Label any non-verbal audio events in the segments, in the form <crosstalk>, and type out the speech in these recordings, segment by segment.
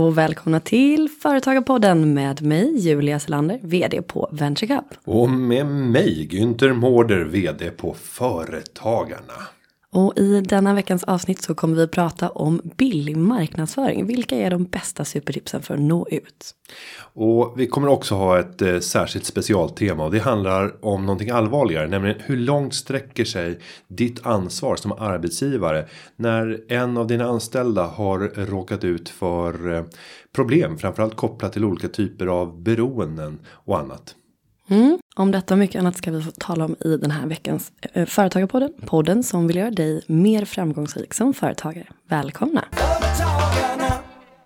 och välkomna till Företagarpodden med mig Julia Selander, vd på VentureCup. Och med mig Günther Mårder, vd på Företagarna. Och i denna veckans avsnitt så kommer vi prata om billig marknadsföring. Vilka är de bästa supertipsen för att nå ut? Och vi kommer också ha ett eh, särskilt specialtema och det handlar om någonting allvarligare, nämligen hur långt sträcker sig ditt ansvar som arbetsgivare när en av dina anställda har råkat ut för eh, problem, framförallt kopplat till olika typer av beroenden och annat. Mm. Om detta och mycket annat ska vi få tala om i den här veckans äh, Företagarpodden. Podden som vill göra dig mer framgångsrik som företagare. Välkomna!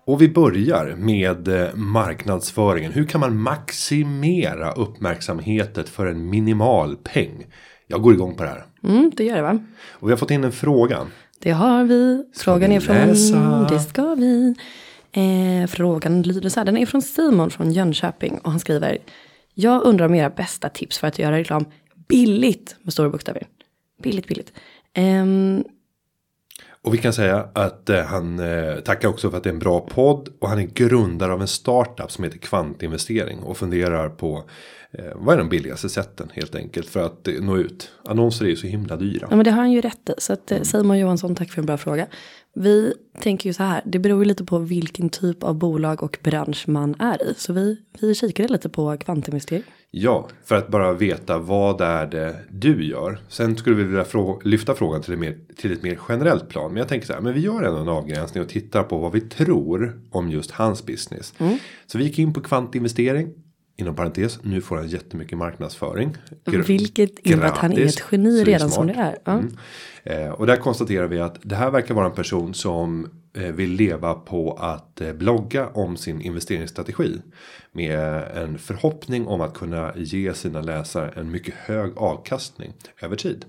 Och vi börjar med eh, marknadsföringen. Hur kan man maximera uppmärksamheten för en minimal peng? Jag går igång på det här. Mm, det gör det va? Och vi har fått in en fråga. Det har vi. Frågan vi är från... läsa? Det ska vi. Eh, frågan lyder så här. Den är från Simon från Jönköping. Och han skriver. Jag undrar om era bästa tips för att göra reklam billigt med stora bokstäver. Billigt, billigt. Ehm, Och vi kan säga att eh, han eh, tackar också för att det är en bra podd. Och han är grundare av en startup som heter Kvantinvestering. Och funderar på eh, vad är de billigaste sätten helt enkelt för att nå ut. Annonser är ju så himla dyra. Ja men det har han ju rätt i. Så att eh, Simon Johansson, tack för en bra fråga. Vi tänker ju så här, det beror ju lite på vilken typ av bolag och bransch man är i. Så vi, vi kikade lite på kvantinvestering. Ja, för att bara veta vad är det du gör. Sen skulle vi vilja frå- lyfta frågan till, ett mer, till ett mer generellt plan. Men jag tänker så här, men vi gör ändå en avgränsning och tittar på vad vi tror om just hans business. Så vi gick in på kvantinvestering. Inom parentes, nu får han jättemycket marknadsföring. Vilket innebär att han är ett geni redan som det är. Ja. Mm. Eh, och där konstaterar vi att det här verkar vara en person som eh, vill leva på att eh, blogga om sin investeringsstrategi. Med en förhoppning om att kunna ge sina läsare en mycket hög avkastning över tid.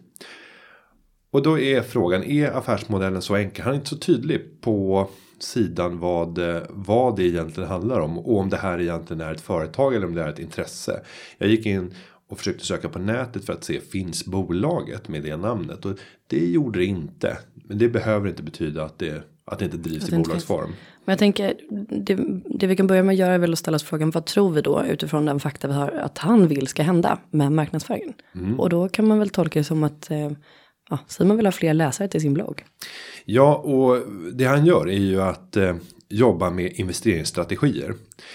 Och då är frågan, är affärsmodellen så enkel? Han är inte så tydlig på sidan vad, eh, vad det egentligen handlar om. Och om det här egentligen är ett företag eller om det är ett intresse. Jag gick in och försökte söka på nätet för att se finns bolaget med det namnet. Och det gjorde det inte. Men det behöver inte betyda att det, att det inte drivs Att i inte bolagsform. Men jag tänker, det, det vi kan börja med att göra är väl att ställa oss frågan, vad tror vi då utifrån den fakta vi har att han vill ska hända med marknadsföringen? Och då kan man väl tolka det som att eh, ja, Simon vill ha fler läsare till sin blogg. Ja, och det han gör är ju att eh, jobba med investeringsstrategier.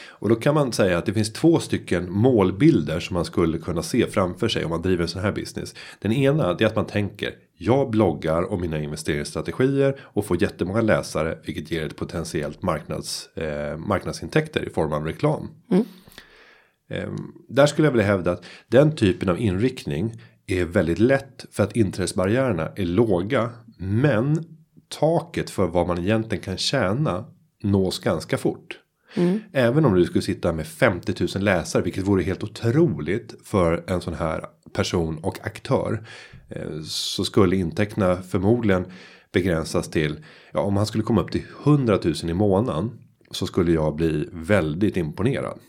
Och då kan man säga att det finns två stycken målbilder som man skulle kunna se framför sig om man driver en sån här business. Den ena det är att man tänker jag bloggar om mina investeringsstrategier och får jättemånga läsare vilket ger ett potentiellt marknads, eh, marknadsintäkter i form av reklam. Ehm, Där skulle jag vilja hävda att den typen av inriktning är väldigt lätt för att intressebarriärerna är låga. Men taket för vad man egentligen kan tjäna nås ganska fort. Även om du skulle sitta med 50 000 läsare, vilket vore helt otroligt för en sån här person och aktör. eh, Så skulle intäkterna förmodligen begränsas till, ja om han skulle komma upp till 100 000 i månaden. Så skulle jag bli väldigt imponerad.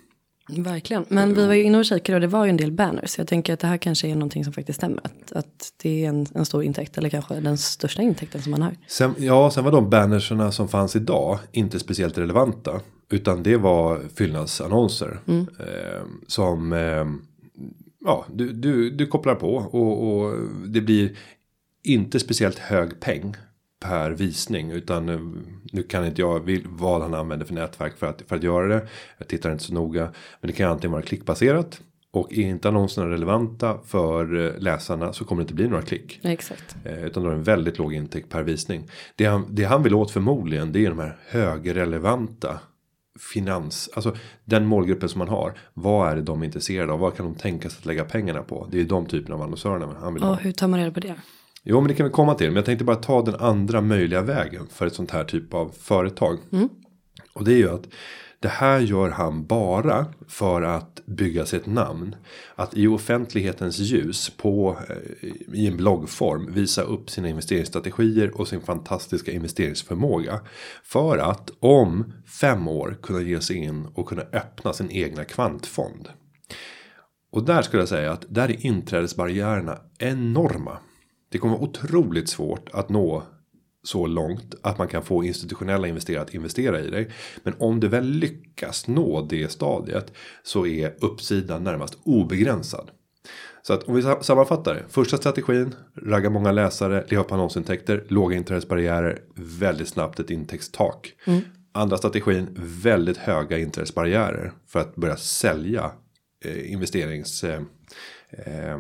Verkligen. Men vi var ju inne och kikade och det var ju en del banners. Så jag tänker att det här kanske är någonting som faktiskt stämmer. Att, att det är en, en stor intäkt eller kanske den största intäkten som man har. Sen, ja, sen var de bannerserna som fanns idag inte speciellt relevanta. Utan det var fyllnadsannonser. Eh, som eh, ja, du, du, du kopplar på och, och det blir inte speciellt hög peng per visning. Utan eh, nu kan inte jag vad han använder för nätverk för att, för att göra det. Jag tittar inte så noga. Men det kan antingen vara klickbaserat. Och är inte annonserna relevanta för eh, läsarna så kommer det inte bli några klick. Exakt. Eh, Utan då är det en väldigt låg intäkt per visning. Det han, det han vill åt förmodligen det är de här högrelevanta finans. Alltså den målgruppen som man har. Vad är det de är intresserade av? Vad kan de tänka sig att lägga pengarna på? Det är de typen av annonsörerna han vill ha. Och hur tar man reda på det? Jo men det kan vi komma till. Men jag tänkte bara ta den andra möjliga vägen för ett sånt här typ av företag. Och det är ju att det här gör han bara för att bygga sig ett namn. Att i offentlighetens ljus på, eh, i en bloggform visa upp sina investeringsstrategier och sin fantastiska investeringsförmåga. För att om fem år kunna ge sig in och kunna öppna sin egna kvantfond. Och där skulle jag säga att där är inträdesbarriärerna enorma. Det kommer vara otroligt svårt att nå så långt att man kan få institutionella investerare att investera i dig. Men om du väl lyckas nå det stadiet så är uppsidan närmast obegränsad. Så att om vi sammanfattar det. Första strategin, ragga många läsare, leva på annonsintäkter, låga inträdesbarriärer, väldigt snabbt ett intäktstak. Mm. Andra strategin, väldigt höga inträdesbarriärer för att börja sälja eh, investerings eh, eh,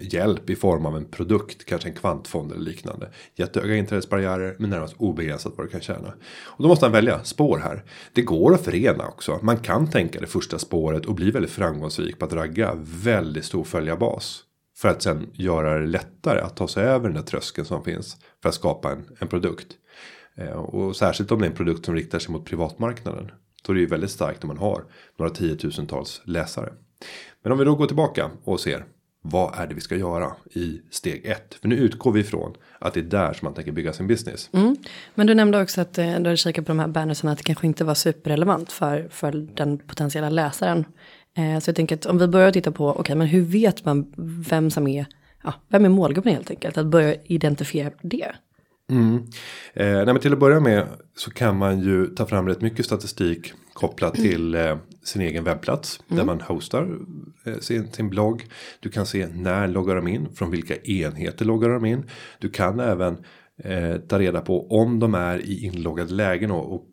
hjälp i form av en produkt, kanske en kvantfond eller liknande. Jättehöga inträdesbarriärer men närmast obegränsat vad du kan tjäna. Och då måste han välja spår här. Det går att förena också. Man kan tänka det första spåret och bli väldigt framgångsrik på att ragga väldigt stor följarbas. För att sen göra det lättare att ta sig över den där tröskeln som finns för att skapa en, en produkt. Eh, och särskilt om det är en produkt som riktar sig mot privatmarknaden. Då är det ju väldigt starkt om man har några tiotusentals läsare. Men om vi då går tillbaka och ser vad är det vi ska göra i steg ett? För nu utgår vi ifrån att det är där som man tänker bygga sin business. Mm. Men du nämnde också att eh, du har kikat på de här bannersen att det kanske inte var superrelevant för, för den potentiella läsaren. Eh, så jag tänker att om vi börjar titta på, okej okay, men hur vet man vem som är, ja, vem är målgruppen helt enkelt? Att börja identifiera det. Mm. Eh, nej, till att börja med så kan man ju ta fram rätt mycket statistik kopplat till eh, sin egen webbplats. Mm. Där man hostar eh, sin, sin blogg. Du kan se när loggar de in. Från vilka enheter loggar de in. Du kan även eh, ta reda på om de är i inloggade lägen. Och, och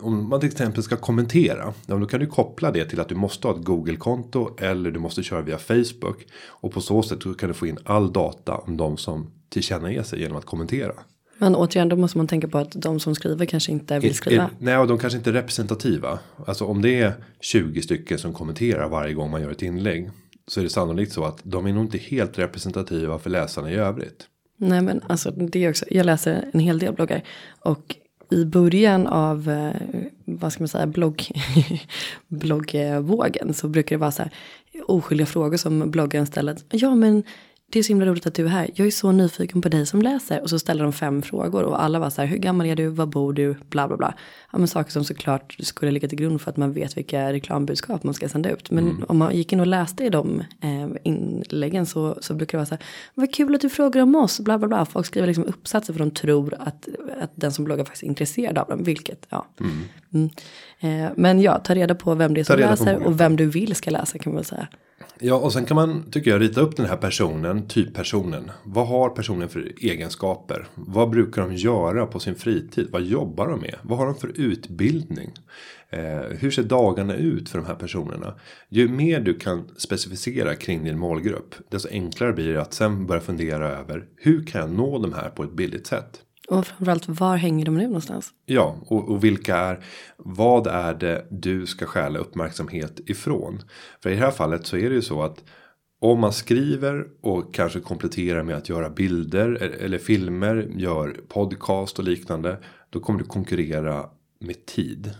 om man till exempel ska kommentera. Då kan du koppla det till att du måste ha ett Google-konto. Eller du måste köra via Facebook. Och på så sätt kan du få in all data om de som tillkännager sig genom att kommentera. Men återigen, då måste man tänka på att de som skriver kanske inte vill skriva. nej, och de kanske inte är representativa. Alltså om det är 20 stycken som kommenterar varje gång man gör ett inlägg. Så är det sannolikt så att de är nog inte helt representativa för läsarna i övrigt. Nej, men alltså det är också. Jag läser en hel del bloggar. Och i början av, eh, vad ska man säga, blogg, <laughs> bloggvågen så brukar det vara så här oskyldiga frågor som bloggaren ställer. Ja, men det är så himla roligt att du är här. Jag är så nyfiken på dig som läser. Och så ställer de fem frågor och alla var så här, hur gammal är du, var bor du, bla bla bla. Ja men saker som såklart skulle ligga till grund för att man vet vilka reklambudskap man ska sända ut. Men mm. om man gick in och läste i de eh, inläggen så, så brukar det vara så här, vad kul att du frågar om oss, bla bla bla. Folk skriver liksom uppsatser för de tror att, att den som bloggar faktiskt är intresserad av dem, vilket, ja. Mm. Mm. Eh, men ja, ta reda på vem det är som läser och vem du vill ska läsa kan man väl säga. Ja, och sen kan man, tycker jag, rita upp den här personen, typpersonen. Vad har personen för egenskaper? Vad brukar de göra på sin fritid? Vad jobbar de med? Vad har de för utbildning? Eh, hur ser dagarna ut för de här personerna? Ju mer du kan specificera kring din målgrupp, desto enklare blir det att sen börja fundera över hur kan jag nå de här på ett billigt sätt? Och framförallt var hänger de nu någonstans? Ja, och, och, vilka är vad är det du ska stjäla uppmärksamhet ifrån? För i det här fallet så är det ju så att om man skriver och kanske kompletterar med att göra bilder e-, eller filmer, gör podcast och liknande, då kommer du konkurrera med tid.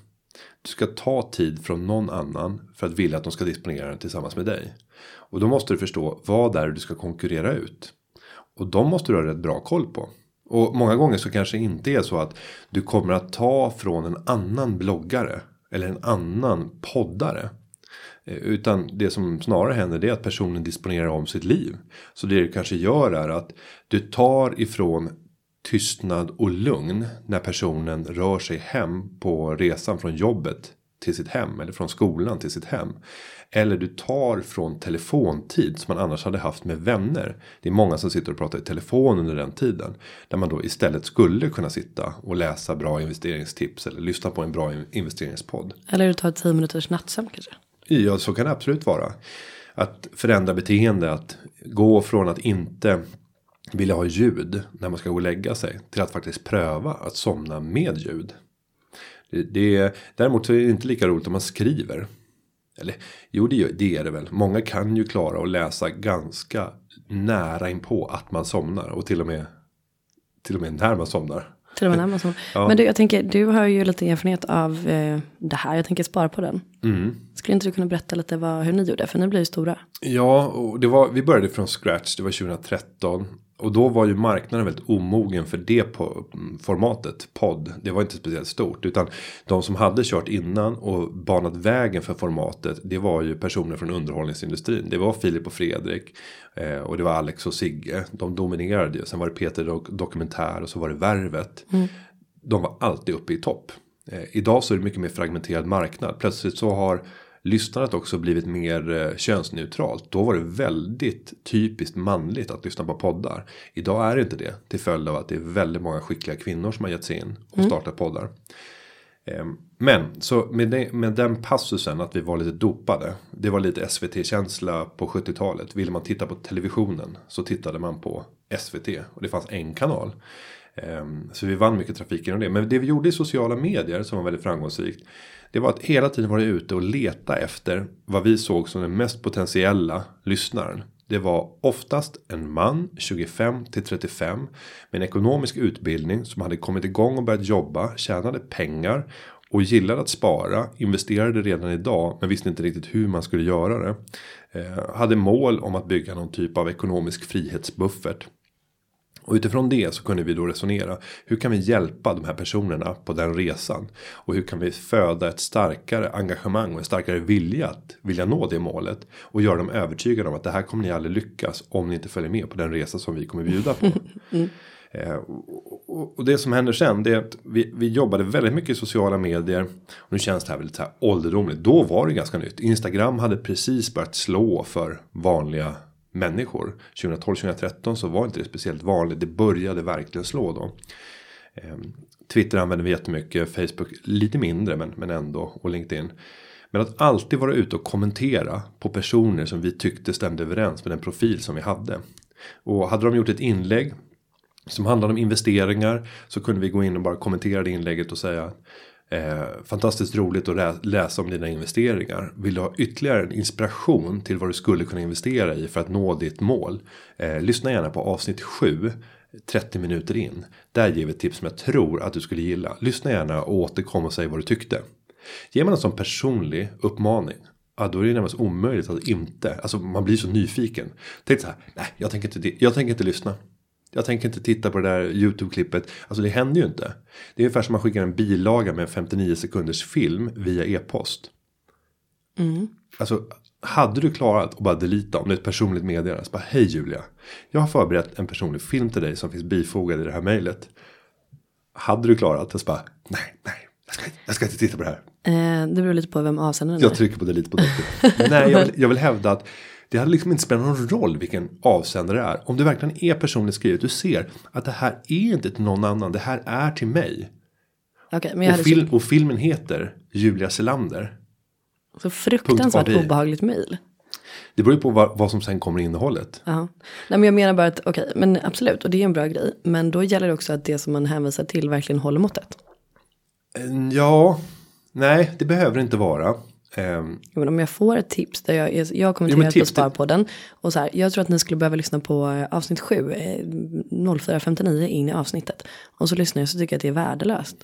Du ska ta tid från någon annan för att vilja att de ska disponera den tillsammans med dig. Och då måste du förstå vad det är du ska konkurrera ut. Och de måste du ha rätt bra koll på. Och många gånger så kanske det inte är så att du kommer att ta från en annan bloggare. Eller en annan poddare. Eh, utan det som snarare händer det är att personen disponerar om sitt liv. Så det du kanske gör är att du tar ifrån tystnad och lugn när personen rör sig hem på resan från jobbet till sitt hem eller från skolan till sitt hem. Eller du tar från telefontid som man annars hade haft med vänner. Det är många som sitter och pratar i telefon under den tiden. Där man då istället skulle kunna sitta och läsa bra investeringstips. Eller lyssna på en bra investeringspodd. Eller du tar 10 minuters nattsömn kanske. Ja så kan det absolut vara. Att förändra beteende. Att gå från att inte vilja ha ljud när man ska gå och lägga sig. Till att faktiskt pröva att somna med ljud. Det, det, däremot så är det inte lika roligt om man skriver. Eller jo det, det är det väl. Många kan ju klara att läsa ganska nära inpå att man somnar. Och till och med, till och med när man somnar. Till och med när man somnar. ja. Men du, jag tänker, du har ju lite erfarenhet av eh, det här. Jag tänker spara på den. Mm. Skulle inte du kunna berätta lite vad, hur ni gjorde? För ni blir ju stora. Ja, och det var, vi började från scratch. Det var 2013. Och då var ju marknaden väldigt omogen för det på formatet podd. Det var inte speciellt stort utan de som hade kört innan och banat vägen för formatet. Det var ju personer från underhållningsindustrin. Det var Filip och Fredrik eh, och det var Alex och Sigge. De dominerade ju. Sen var det Peter Dok Dokumentär och så var det Värvet. Mm. De var alltid uppe i topp. Eh, idag så är det mycket mer fragmenterad marknad. Plötsligt så har lyssnandet också blivit mer eh, könsneutralt. Då var det väldigt typiskt manligt att lyssna på poddar. Idag är det inte det. Till följd av att det är väldigt många skickliga kvinnor som har gett sig in och mm. startat poddar. Ehm, men så med, det, med den passusen att vi var lite dopade. Det var lite SVT-känsla på 70-talet. Ville man titta på televisionen så tittade man på SVT. Och det fanns en kanal. Ehm, så vi vann mycket trafik genom det. Men det vi gjorde i sociala medier som var väldigt framgångsrikt. Det var att hela tiden vara ute och leta efter vad vi såg som den mest potentiella lyssnaren. Det var oftast en man 25 till 35 med en ekonomisk utbildning som hade kommit igång och börjat jobba, tjänade pengar och gillade att spara, investerade redan idag men visste inte riktigt hur man skulle göra det. Eh, hade mål om att bygga någon typ av ekonomisk frihetsbuffert. Och utifrån det så kunde vi då resonera. Hur kan vi hjälpa de här personerna på den resan? Och hur kan vi föda ett starkare engagemang och en starkare vilja att vilja nå det målet? Och göra dem övertygade om att det här kommer ni aldrig lyckas om ni inte följer med på den resa som vi kommer bjuda på. <laughs> Mm. Eh, och, och, det som händer sen det är att vi, vi jobbade väldigt mycket i sociala medier. Och nu känns det här väldigt så här ålderdomligt. Då var det ganska nytt. Instagram hade precis börjat slå för vanliga människor. 2012-2013 så var inte det speciellt vanligt. Det började verkligen slå då. Ehm, Twitter använder vi jättemycket. Facebook lite mindre men, men ändå. Och LinkedIn. Men att alltid vara ute och kommentera på personer som vi tyckte stämde överens med den profil som vi hade. Och hade de gjort ett inlägg som handlade om investeringar så kunde vi gå in och bara kommentera det inlägget och säga Eh, fantastiskt roligt att läsa om dina investeringar. Vill du ha ytterligare en inspiration till vad du skulle kunna investera i för att nå ditt mål? Eh, lyssna gärna på avsnitt 7. 30 minuter in. Där ger vi ett tips som jag tror att du skulle gilla. Lyssna gärna och återkom och säg vad du tyckte. Ger man en sån personlig uppmaning. Ja, då är det närmast omöjligt att inte. Alltså man blir så nyfiken. Tänk så här. Nej, jag tänker inte, jag tänker inte lyssna. Jag tänker inte titta på det där YouTube-klippet. Alltså det händer ju inte. Det är ungefär som man skickar en bilaga med en 59 sekunders film via e-post. Mm. Alltså hade du klarat att bara delita om det är ett personligt meddelande. Bara hej Julia. Jag har förberett en personlig film till dig som finns bifogad i det här mejlet. Hade du klarat att bara nej, nej. Jag ska, jag ska inte titta på det här. Eh, det beror lite på vem avsändaren är. Jag trycker på delete på det. <laughs> nej, jag vill, jag vill hävda att det hade liksom inte spelat någon roll vilken avsändare det är. Om det verkligen är personligt skrivet. Du ser att det här är inte till någon annan. Det här är till mig. Okay, och, film, och, filmen heter Julia Selander. Så fruktansvärt obehagligt mejl. Det beror ju på vad, vad, som sen kommer i innehållet. Ja. Nej, men jag menar bara att okej, okay, men absolut, och det är en bra grej. Men då gäller det också att det som man hänvisar till verkligen håller måttet. Ja, nej, det behöver inte vara. Um, men om jag får ett tips där jag, jag har kommenterat på Sparpodden. Och så här, jag tror att ni skulle behöva lyssna på eh, avsnitt 7, 04.59 in i avsnittet. Och så lyssnar jag så tycker jag att det är värdelöst.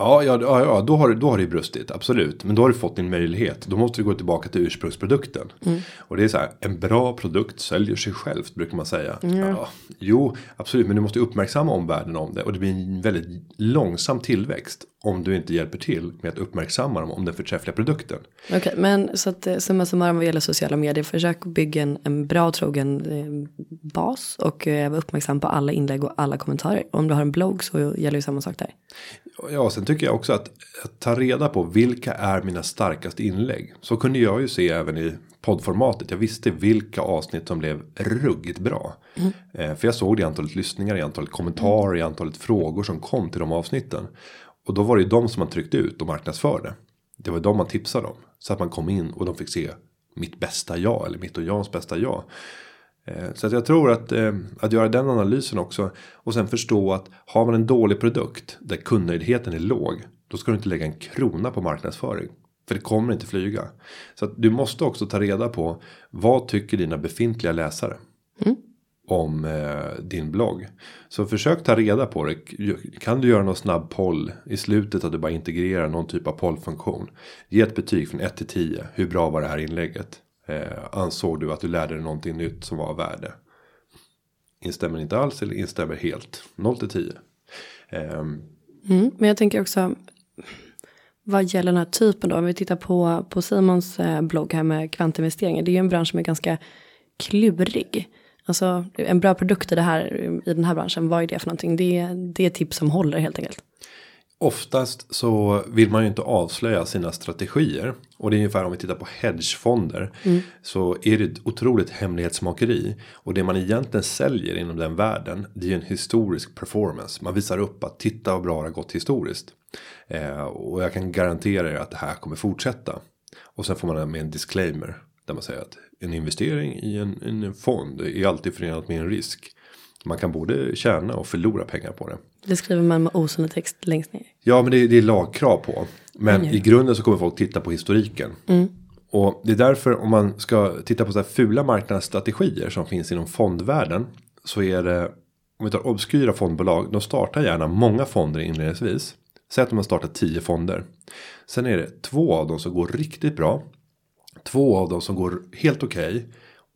Ja, ja, ja, då, har, då har det brustit, absolut. Men då har du fått din möjlighet. Då måste vi gå tillbaka till ursprungsprodukten. Mm. Och det är så här, en bra produkt säljer sig självt brukar man säga. Mm. Ja, jo, absolut, men du måste uppmärksamma omvärlden om det. Och det blir en väldigt långsam tillväxt om du inte hjälper till med att uppmärksamma dem om den förträffliga produkten. Okej, okay, men så att eh, summa summarum vad gäller sociala medier, försök bygga en, en bra trogen eh, bas och eh, vara uppmärksam på alla inlägg och alla kommentarer. Om du har en blogg så gäller ju samma sak där. Ja, sen tycker jag också att, att ta reda på vilka är mina starkaste inlägg. Så kunde jag ju se även i poddformatet. Jag visste vilka avsnitt som blev ruggigt bra. Mm. Eh, för jag såg det i antalet lyssningar, i antalet kommentarer, i antalet frågor som kom till de avsnitten. Och då var det ju de som man tryckte ut och marknadsförde. Det var de man tipsade om. Så att man kom in och de fick se mitt bästa jag. Eller mitt och Jans bästa jag. Eh, så att jag tror att, eh, att göra den analysen också. Och sen förstå att har man en dålig produkt där kundnöjdheten är låg. Då ska du inte lägga en krona på marknadsföring. För det kommer inte flyga. Så att du måste också ta reda på. Vad tycker dina befintliga läsare? Mm om eh, din blogg. Så försök ta reda på det. Kan du göra någon snabb poll i slutet att du bara integrerar någon typ av pollfunktion. Ge ett betyg från 1 till 10. Hur bra var det här inlägget? Eh, ansåg du att du lärde dig någonting nytt som var av värde? Instämmer inte alls eller instämmer helt. 0 till 10. Ehm. Mm, men jag tänker också. Vad gäller den här typen då. Om vi tittar på, på Simons eh, blogg här med kvantinvesteringar. Det är ju en bransch som är ganska klurig. Alltså en bra produkt i, det här, i den här branschen. Vad är det för någonting? Det, det är tips som håller helt enkelt. Oftast så vill man ju inte avslöja sina strategier. Och det är ungefär om vi tittar på hedgefonder. Mm. Så är det ett otroligt hemlighetsmakeri. Och det man egentligen säljer inom den världen. Det är en historisk performance. Man visar upp att titta vad bra det har gått historiskt. Eh, och jag kan garantera er att det här kommer fortsätta. Och sen får man med en disclaimer. Där man säger att en investering i en, en fond är alltid förenat med en risk. Man kan både tjäna och förlora pengar på det. Det skriver man med osynlig text längst ner. Ja men det, det är lagkrav på. Men i grunden så kommer folk titta på historiken. Mm. Och det är därför om man ska titta på så här fula marknadsstrategier som finns inom fondvärlden. Så är det, om vi tar obskyra fondbolag, de startar gärna många fonder inledningsvis. Säg att de har startat tio fonder. Sen är det två av dem som går riktigt bra. Två av dem som går helt okej. Okay,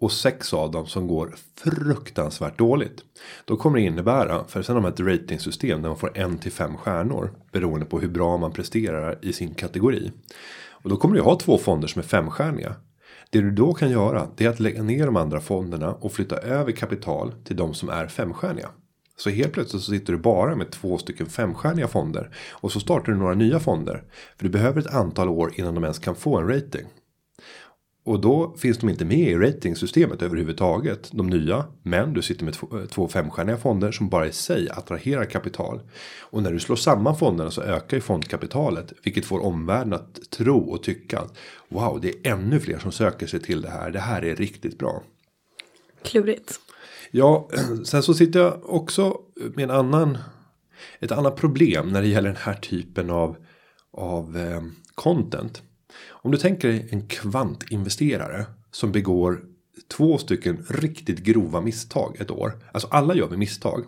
och sex av dem som går fruktansvärt dåligt. Då kommer det innebära, för sen har man ett ratingsystem där man får en till fem stjärnor. Beroende på hur bra man presterar i sin kategori. Och då kommer du ha två fonder som är femstjärniga. Det du då kan göra det är att lägga ner de andra fonderna och flytta över kapital till de som är femstjärniga. Så helt plötsligt så sitter du bara med två stycken femstjärniga fonder. Och så startar du några nya fonder. För du behöver ett antal år innan de ens kan få en rating. Och då finns de inte med i ratingsystemet överhuvudtaget. De nya. Men du sitter med två, två femstjärniga fonder som bara i sig attraherar kapital. Och när du slår samman fonderna så ökar ju fondkapitalet. Vilket får omvärlden att tro och tycka att wow det är ännu fler som söker sig till det här. Det här är riktigt bra. Klurigt. Ja, <clears throat> sen så sitter jag också med en annan. Ett annat problem när det gäller den här typen av av eh, content. Om du tänker dig en kvantinvesterare som begår två stycken riktigt grova misstag ett år. Alltså alla gör vi misstag.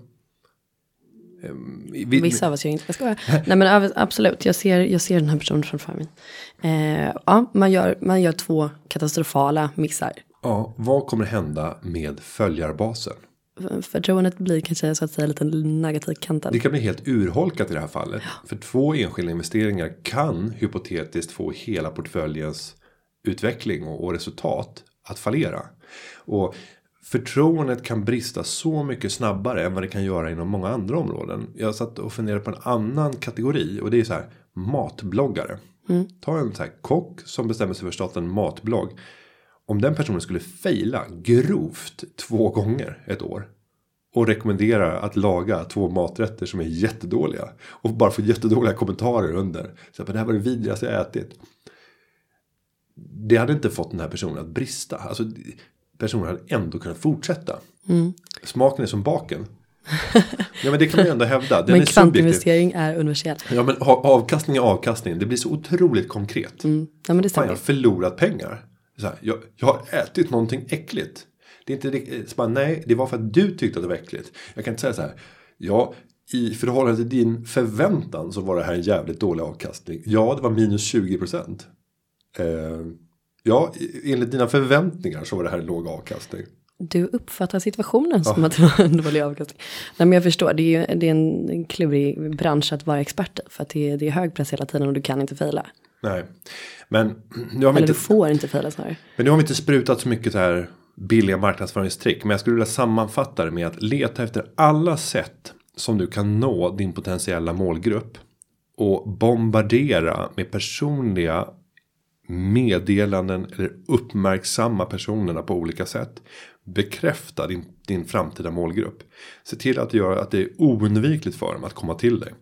Ehm, vi, Vissa av oss gör inte, jag skojar. Nej men absolut, jag ser, jag ser den här personen framför mig. Eh, ja, man gör, man gör två katastrofala missar. Ja, vad kommer hända med följarbasen? Förtroendet blir kanske så att säga lite negativt kantat. Det kan bli helt urholkat i det här fallet. Ja. För två enskilda investeringar kan hypotetiskt få hela portföljens utveckling och, resultat att fallera. Och förtroendet kan brista så mycket snabbare än vad det kan göra inom många andra områden. Jag satt och funderade på en annan kategori och det är så här matbloggare. Mm. Ta en så här kock som bestämmer sig för att starta en matblogg om den personen skulle fejla grovt två gånger ett år. Och rekommenderar att laga två maträtter som är jättedåliga. Och bara få jättedåliga kommentarer under. Så att det här var det vidrigaste jag ätit. Det hade inte fått den här personen att brista. Alltså personen hade ändå kunnat fortsätta. Mm. Smaken är som baken. ja men det kan man ju ändå hävda. Den <laughs> men kvantinvestering är universell. Ja men avkastning är avkastning. Det blir så otroligt konkret. Mm. Ja, men det Fan, jag har förlorat pengar. Så här, jag, jag har ätit någonting äckligt. Det är inte riktigt, så bara, nej, det var för att du tyckte att det var äckligt. Jag kan inte säga så här, ja, i förhållande till din förväntan så var det här en jävligt dålig avkastning. Ja, det var minus 20 procent. Eh, ja, enligt dina förväntningar så var det här en låg avkastning. Du uppfattar situationen ja. som att det var en dålig avkastning. Nej men jag förstår, det är ju det är en klurig bransch att vara expert i. För att det är, det är hög press hela tiden och du kan inte fejla. Nej. Men nu har Eller inte, du får inte fejla snarare. Men nu har vi inte sprutat så mycket så här billiga marknadsföringstrick. Men jag skulle vilja sammanfatta det med att leta efter alla sätt som du kan nå din potentiella målgrupp. Och bombardera med personliga meddelanden eller uppmärksamma personerna på olika sätt. Bekräfta din, din framtida målgrupp. Se till att göra att det är oundvikligt för dem att komma till dig.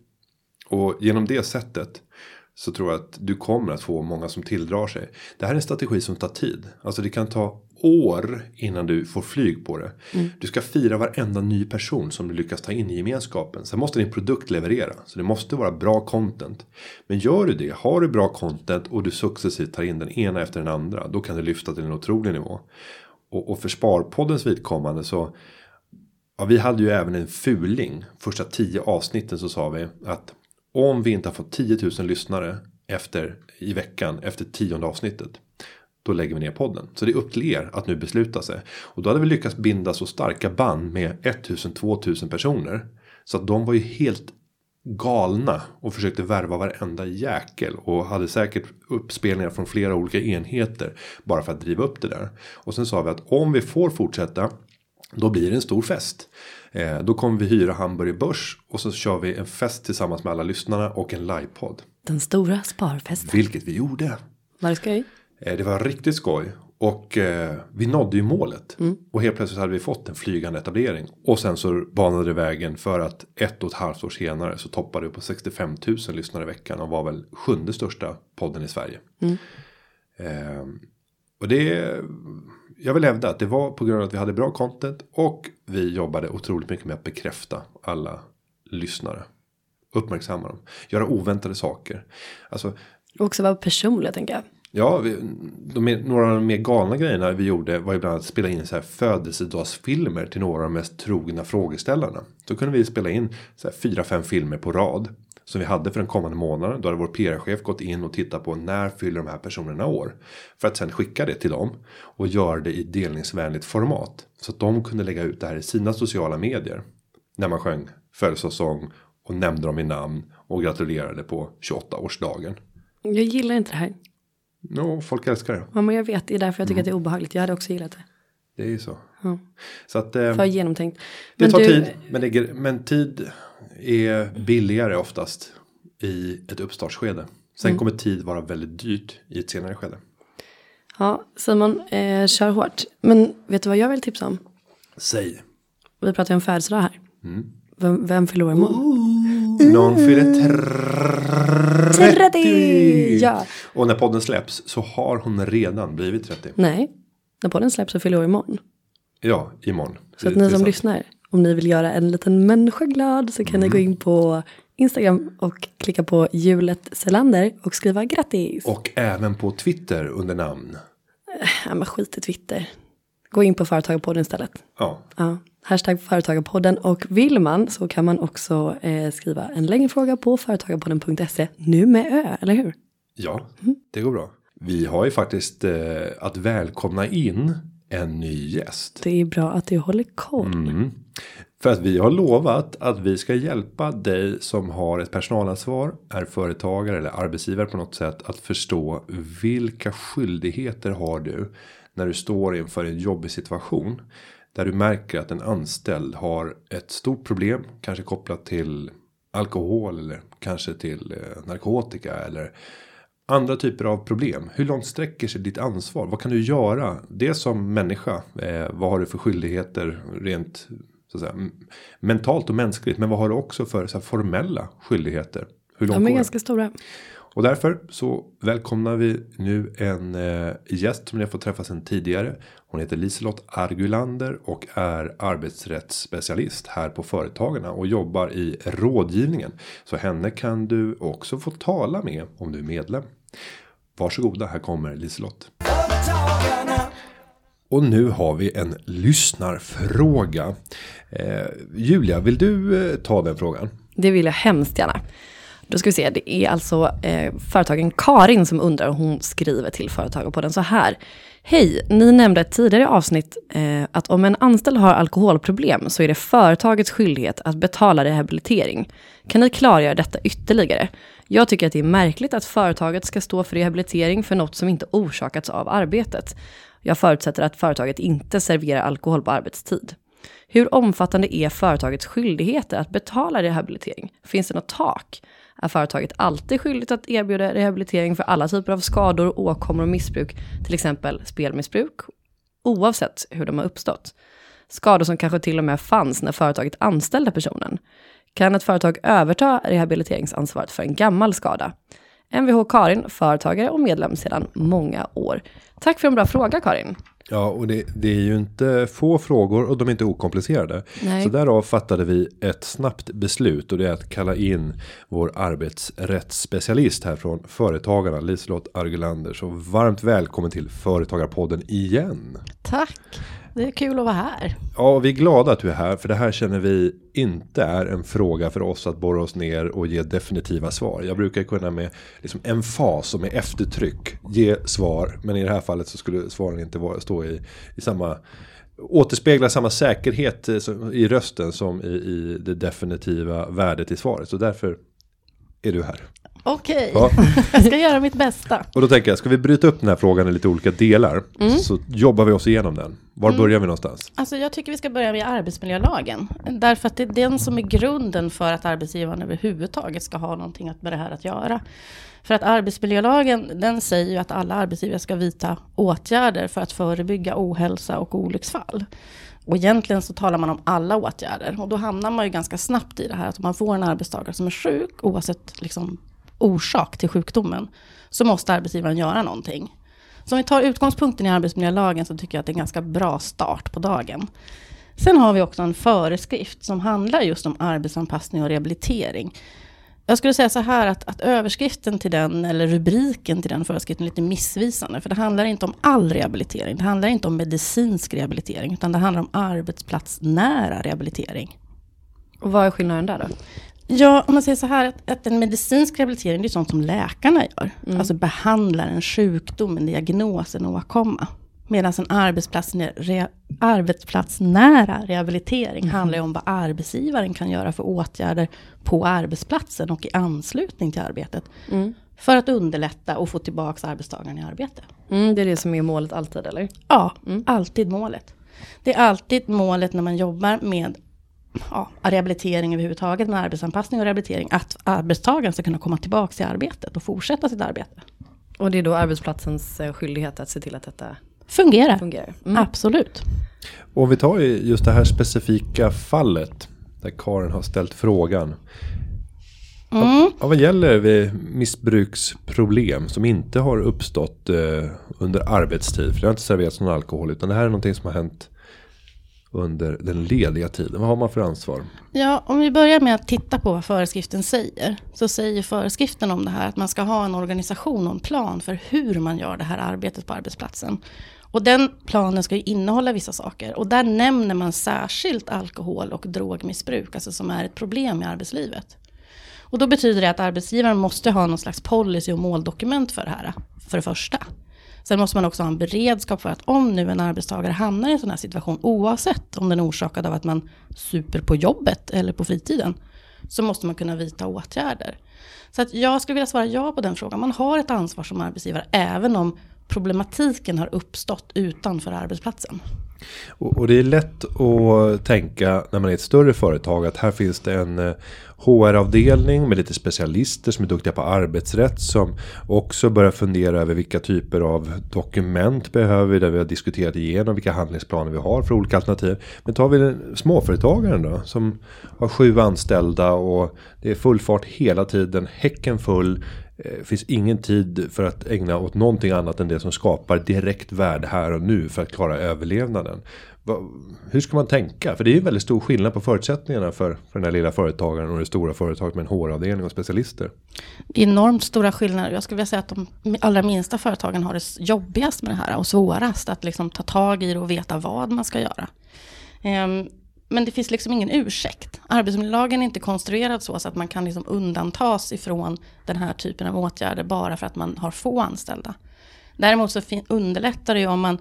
Och genom det sättet så tror jag att du kommer att få många som tilldrar sig. Det här är en strategi som tar tid. Alltså det kan ta år innan du får flyg på det. Mm. Du ska fira varenda ny person som du lyckas ta in i gemenskapen. Sen måste din produkt leverera. Så det måste vara bra content. Men gör du det, har du bra content och du successivt tar in den ena efter den andra. Då kan du lyfta till en otrolig nivå. Och, och för Sparpoddens vidkommande så. Ja, vi hade ju även en fuling. Första tio avsnitten så sa vi att om vi inte har fått 10 000 lyssnare efter i veckan efter tionde avsnittet. då lägger vi ner podden. Så det är upp till er att nu besluta sig. Och då hade vi lyckats binda så starka band med 1000-2000 personer. Så att de var ju helt galna och försökte värva varenda jäkel och hade säkert uppspelningar från flera olika enheter bara för att driva upp det där. Och sen sa vi att om vi får fortsätta då blir det en stor fest. Eh, då kommer vi hyra Hamburg Börs och så kör vi en fest tillsammans med alla lyssnarna och en livepodd. Den stora sparfesten. Vilket vi gjorde. Var det skoj? Eh, det var riktigt skoj. Och eh, vi nådde ju målet. Och helt plötsligt hade vi fått en flygande etablering. Och sen så banade det vägen för att ett och ett halvt år senare så toppade vi på 65 000 lyssnare i veckan. Och var väl sjunde största podden i Sverige. Eh, och det. Jag vill hävda att det var på grund av att vi hade bra content. Och vi jobbade otroligt mycket med att bekräfta alla lyssnare. Uppmärksamma dem. Göra oväntade saker. Alltså också vara personlig tänker jag. Ja, vi, de, några av de mer galna grejerna vi gjorde var ju bland annat att spela in så här födelsedagsfilmer till några av de mest trogna frågeställarna. Så kunde vi spela in så här fyra, fem filmer på rad. Som vi hade för den kommande månaden. Då hade vår PR-chef gått in och tittat på när fyller de här personerna år. För att sen skicka det till dem. Och göra det i delningsvänligt format. Så att de kunde lägga ut det här i sina sociala medier. När man sjöng födelsedagssång och nämnde dem i namn. Och gratulerade på 28-årsdagen. Jag gillar inte det här. Ja, folk älskar det. Ja, men jag vet, det är därför jag tycker att det är obehagligt. Jag hade också gillat det. Det är ju så. Ja. Så att eh, För genomtänkt. det Men tar du- tid. Men, det, men tid är billigare oftast i ett uppstartsskede. Sen Mm. kommer tid vara väldigt dyrt i ett senare skede. Ja, Simon, eh, kör hårt. Men vet du vad jag vill tipsa om? Säg. Vi pratar ju om födelsedag här. Mm. Vem, vem förlorar imorgon? Någon fyller 30. 30! Ja. Och när podden släpps så har hon redan blivit 30. Nej, när podden släpps så fyller jag imorgon. Ja, imorgon. Så att ni som lyssnar, om ni vill göra en liten människa glad så kan ni gå in på Instagram och klicka på hjulet Selander och skriva grattis. Och även på Twitter under namn. Ja, men skit i Twitter. Gå in på Företagarpodden istället. Ja, Ja, hashtag Företagarpodden och vill man så kan man också eh, skriva en längre fråga på företagarpodden.se nu med ö, eller hur? Ja, det går bra. Vi har ju faktiskt eh, att välkomna in en ny gäst. Det är bra att du håller koll. Mm. För att vi har lovat att vi ska hjälpa dig som har ett personalansvar, är företagare eller arbetsgivare på något sätt att förstå vilka skyldigheter har du när du står inför en jobbig situation där du märker att en anställd har ett stort problem, kanske kopplat till alkohol eller kanske till eh, narkotika eller andra typer av problem. Hur långt sträcker sig ditt ansvar? Vad kan du göra? Det som människa. Eh, vad har du för skyldigheter rent så att säga, mentalt och mänskligt. Men vad har du också för så här, formella skyldigheter? Hur långt De är går det? ganska stora. Och därför så välkomnar vi nu en eh, gäst som ni har fått träffa sedan tidigare. Hon heter Liselott Argulander och är arbetsrättsspecialist här på Företagarna och jobbar i rådgivningen. Så henne kan du också få tala med om du är medlem. Varsågoda, här kommer Liselott. Och nu har vi en lyssnarfråga. Eh, Julia, vill du eh, ta den frågan? Det vill jag hemskt gärna. Då ska vi se, det är alltså eh, företagen Karin som undrar och hon skriver till Företagarpodden så här. Hej, ni nämnde ett tidigare avsnitt eh, att om en anställd har alkoholproblem så är det företagets skyldighet att betala rehabilitering. Kan ni klargöra detta ytterligare? Jag tycker att det är märkligt att företaget ska stå för rehabilitering för något som inte orsakats av arbetet. Jag förutsätter att företaget inte serverar alkohol på arbetstid. Hur omfattande är företagets skyldigheter att betala rehabilitering? Finns det något tak? Är företaget alltid skyldigt att erbjuda rehabilitering för alla typer av skador, åkommor och missbruk, till exempel spelmissbruk, oavsett hur de har uppstått? Skador som kanske till och med fanns när företaget anställde personen. Kan ett företag överta rehabiliteringsansvaret för en gammal skada? Mvh Karin, företagare och medlem sedan många år. Tack för en bra fråga Karin. Ja, och det, det är ju inte få frågor och de är inte okomplicerade. Nej. Så därav fattade vi ett snabbt beslut och det är att kalla in vår arbetsrättsspecialist här från Företagarna, Liselott Argulander. Så varmt välkommen till Företagarpodden igen. Tack. Det är kul att vara här. Ja, vi är glada att du är här. För det här känner vi inte är en fråga för oss att borra oss ner och ge definitiva svar. Jag brukar kunna med liksom en fas och med eftertryck ge svar. Men i det här fallet så skulle svaren inte vara, stå i, i samma återspegla samma säkerhet eh, i rösten som i, i det definitiva värdet i svaret. Så därför är du här. Okej, ja. jag ska göra mitt bästa. Och då tänker jag, ska vi bryta upp den här frågan i lite olika delar? Mm. Så jobbar vi oss igenom den. Var mm. börjar vi någonstans? Alltså jag tycker vi ska börja med arbetsmiljölagen. Därför att det är den som är grunden för att arbetsgivaren överhuvudtaget ska ha någonting med det här att göra. För att arbetsmiljölagen, den säger ju att alla arbetsgivare ska vidta åtgärder för att förebygga ohälsa och olycksfall. Och egentligen så talar man om alla åtgärder. Och då hamnar man ju ganska snabbt i det här att om man får en arbetstagare som är sjuk, oavsett liksom orsak till sjukdomen, så måste arbetsgivaren göra någonting. Så om vi tar utgångspunkten i arbetsmiljölagen så tycker jag att det är en ganska bra start på dagen. Sen har vi också en föreskrift som handlar just om arbetsanpassning och rehabilitering. Jag skulle säga så här att, att överskriften till den, eller rubriken till den föreskriften är lite missvisande. För det handlar inte om all rehabilitering. Det handlar inte om medicinsk rehabilitering. Utan det handlar om arbetsplatsnära rehabilitering. Och vad är skillnaden där då? Ja, om man säger så här att, att en medicinsk rehabilitering det är sånt som läkarna gör. Mm. Alltså behandlar en sjukdom, en diagnos, en åkomma. Medan en arbetsplats, re, arbetsplatsnära rehabilitering mm. handlar om vad arbetsgivaren kan göra för åtgärder på arbetsplatsen och i anslutning till arbetet. Mm. För att underlätta och få tillbaka arbetstagaren i arbete. Mm, det är det som är målet alltid eller? Ja, mm. alltid målet. Det är alltid målet när man jobbar med ja, rehabilitering överhuvudtaget, med arbetsanpassning och rehabilitering, att arbetstagaren ska kunna komma tillbaka till arbetet och fortsätta sitt arbete. Och det är då arbetsplatsens eh, skyldighet att se till att detta fungerar. fungerar. Mm. Absolut. Och vi tar just det här specifika fallet där Karin har ställt frågan. Mm. Vad, vad gäller vi missbruksproblem som inte har uppstått eh, under arbetstid? För det har inte serverats någon alkohol utan det här är någonting som har hänt under den lediga tiden? Vad har man för ansvar? Ja, om vi börjar med att titta på vad föreskriften säger. Så säger föreskriften om det här att man ska ha en organisation och en plan för hur man gör det här arbetet på arbetsplatsen. Och den planen ska ju innehålla vissa saker. Och där nämner man särskilt alkohol och drogmissbruk, alltså som är ett problem i arbetslivet. Och då betyder det att arbetsgivaren måste ha någon slags policy och måldokument för det här, för det första. Sen måste man också ha en beredskap för att om nu en arbetstagare hamnar i en sån här situation, oavsett om den är orsakad av att man super på jobbet eller på fritiden, så måste man kunna vidta åtgärder. Så att jag skulle vilja svara ja på den frågan. Man har ett ansvar som arbetsgivare, även om problematiken har uppstått utanför arbetsplatsen. Och, det är lätt att tänka när man är ett större företag att här finns det en eh, HR-avdelning med lite specialister som är duktiga på arbetsrätt som också börjar fundera över vilka typer av dokument behöver vi där vi har diskuterat igenom vilka handlingsplaner vi har för olika alternativ. Men tar vi småföretagaren då som har sju anställda och det är full fart hela tiden, häcken full. Det finns ingen tid för att ägna åt någonting annat än det som skapar direkt värde här och nu för att klara överlevnaden. Hur ska man tänka? För det är ju väldigt stor skillnad på förutsättningarna för, för den här lilla företagaren och det stora företaget med en HR-avdelning och specialister. Enormt stora skillnader. Jag skulle vilja säga att de allra minsta företagen har det jobbigast med det här och svårast att liksom ta tag i det och veta vad man ska göra. Ehm, men det finns liksom ingen ursäkt. Arbetsmiljölagen är inte konstruerad så, så att man kan liksom undantas ifrån den här typen av åtgärder bara för att man har få anställda. Däremot så underlättar det ju om man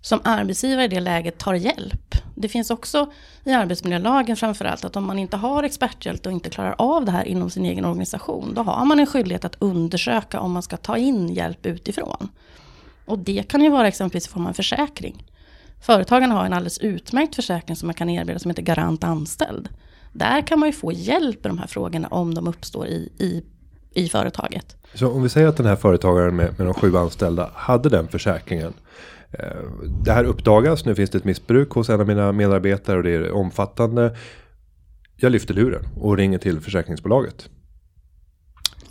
som arbetsgivare i det läget tar hjälp. Det finns också i arbetsmiljölagen framförallt att om man inte har experthjälp och inte klarar av det här inom sin egen organisation, då har man en skyldighet att undersöka om man ska ta in hjälp utifrån. Och det kan ju vara exempelvis i form av en försäkring. Företagen har en alldeles utmärkt försäkring som man kan erbjuda som heter Garant anställd. Där kan man ju få hjälp med de här frågorna om de uppstår i, i, i företaget. Så om vi säger att den här företagaren med, med de sju anställda hade den försäkringen. Eh, det här uppdagas, nu finns det ett missbruk hos en av mina medarbetare och det är omfattande. Jag lyfter luren och ringer till försäkringsbolaget.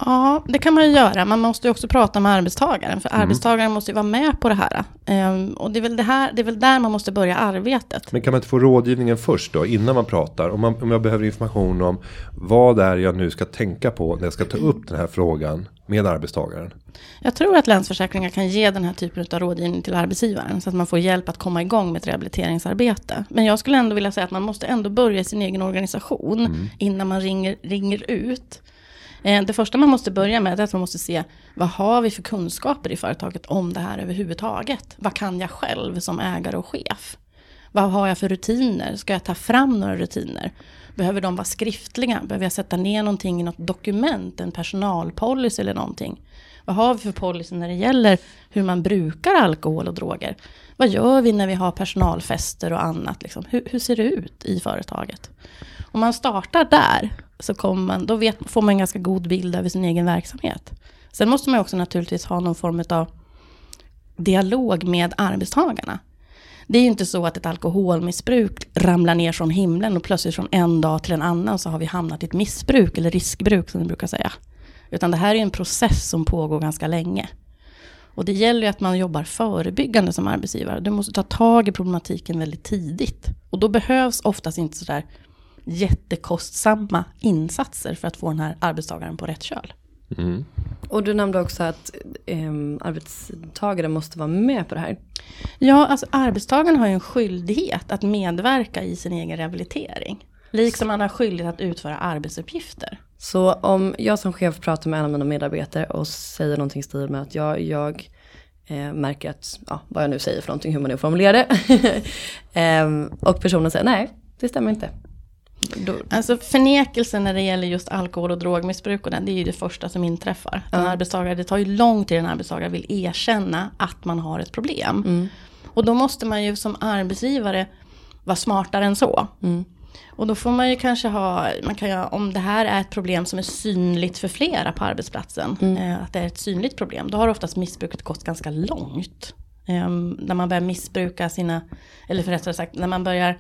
Ja, det kan man ju göra. Man måste ju också prata med arbetstagaren. För mm. arbetstagaren måste ju vara med på det här. Um, och det är, väl det här. det är väl där man måste börja arbetet. Men kan man inte få rådgivningen först då? Innan man pratar. Om, man, om jag behöver information om vad det är jag nu ska tänka på när jag ska ta upp den här frågan med arbetstagaren. Jag tror att Länsförsäkringar kan ge den här typen av rådgivning till arbetsgivaren. Så att man får hjälp att komma igång med ett rehabiliteringsarbete. Men jag skulle ändå vilja säga att man måste ändå börja i sin egen organisation. Mm. Innan man ringer, ringer ut. Eh, det första man måste börja med är att man måste se vad har vi för kunskaper i företaget om det här överhuvudtaget. Vad kan jag själv som ägare och chef? Vad har jag för rutiner? Ska jag ta fram några rutiner? Behöver de vara skriftliga? Behöver jag sätta ner någonting i något dokument? En personalpolicy eller någonting? Vad har vi för policy när det gäller hur man brukar alkohol och droger? Vad gör vi när vi har personalfester och annat? Liksom? Hur, hur ser det ut i företaget? Om man startar där så kommer man, då vet, får man en ganska god bild över sin egen verksamhet. Sen måste man också naturligtvis ha någon form av dialog med arbetstagarna. Det är ju inte så att ett alkoholmissbruk ramlar ner från himlen och plötsligt från en dag till en annan så har vi hamnat i ett missbruk eller riskbruk som vi brukar säga. Utan det här är en process som pågår ganska länge. Och det gäller ju att man jobbar förebyggande som arbetsgivare. Du måste ta tag i problematiken väldigt tidigt. Och då behövs oftast inte sådär jättekostsamma insatser för att få den här arbetstagaren på rätt köl. Mm. Och du nämnde också att eh, arbetstagare måste vara med på det här. Ja, alltså arbetstagaren har ju en skyldighet att medverka i sin egen rehabilitering. Liksom han har skyldighet att utföra arbetsuppgifter. Så om jag som chef pratar med en av mina medarbetare och säger någonting i stil med att jag, jag eh, märker att, ja, vad jag nu säger för någonting, hur man nu formulerar det. <laughs> eh, och personen säger nej, det stämmer inte. Då, alltså förnekelse när det gäller just alkohol och drogmissbruk och det, det är ju det första som inträffar. En arbetstagare, det tar ju lång tid en arbetstagare vill erkänna att man har ett problem. Mm. Och då måste man ju som arbetsgivare vara smartare än så. Mm. Och då får man ju kanske ha, man kan ju, om det här är ett problem som är synligt för flera på arbetsplatsen, mm. eh, att det är ett synligt problem, då har oftast missbruket gått ganska långt. Eh, när man börjar missbruka sina, eller för rättare sagt, när man börjar